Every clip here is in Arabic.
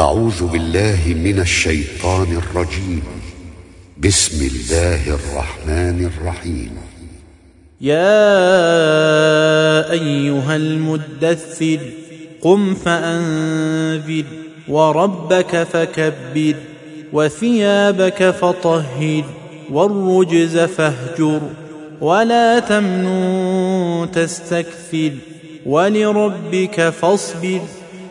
أعوذ بالله من الشيطان الرجيم. بسم الله الرحمن الرحيم. يا أيها المدثر قم فأنذر وربك فكبر وثيابك فطهر والرجز فاهجر ولا تمنن تستكثر ولربك فاصبر.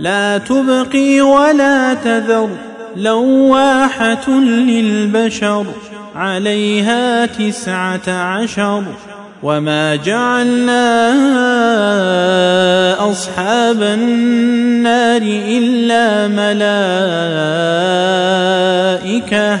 لا تبقي ولا تذر لواحة للبشر عليها تسعة عشر وما جعلنا أصحاب النار إلا ملائكة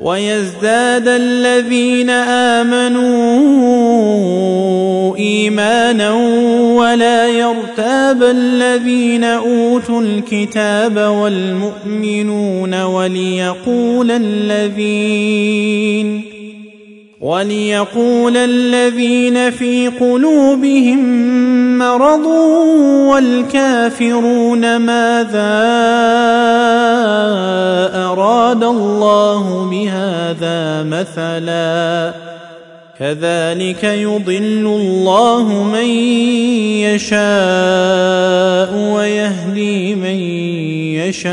ويزداد الذين آمنوا إيمانا ولا يرتاب الذين أوتوا الكتاب والمؤمنون وليقول الذين وليقول الذين في قلوبهم مرض والكافرون ماذا أراد الله بهذا مثلا كذلك يضل الله من يشاء ويهدي من يشاء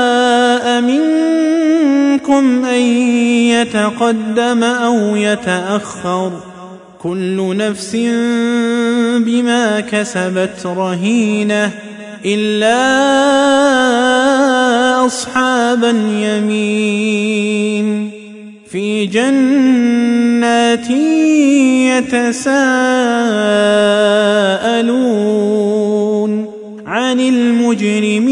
منكم ان يتقدم أو يتاخر. كل نفس بما كسبت رهينه الا اصحاب اليمين. في جنات يتساءلون عن المجرمين.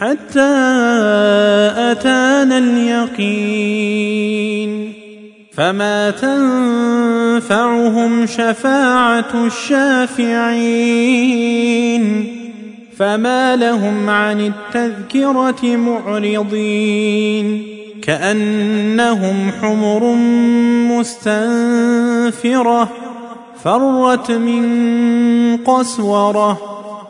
حتى أتانا اليقين فما تنفعهم شفاعة الشافعين فما لهم عن التذكرة معرضين كأنهم حمر مستنفرة فرت من قسورة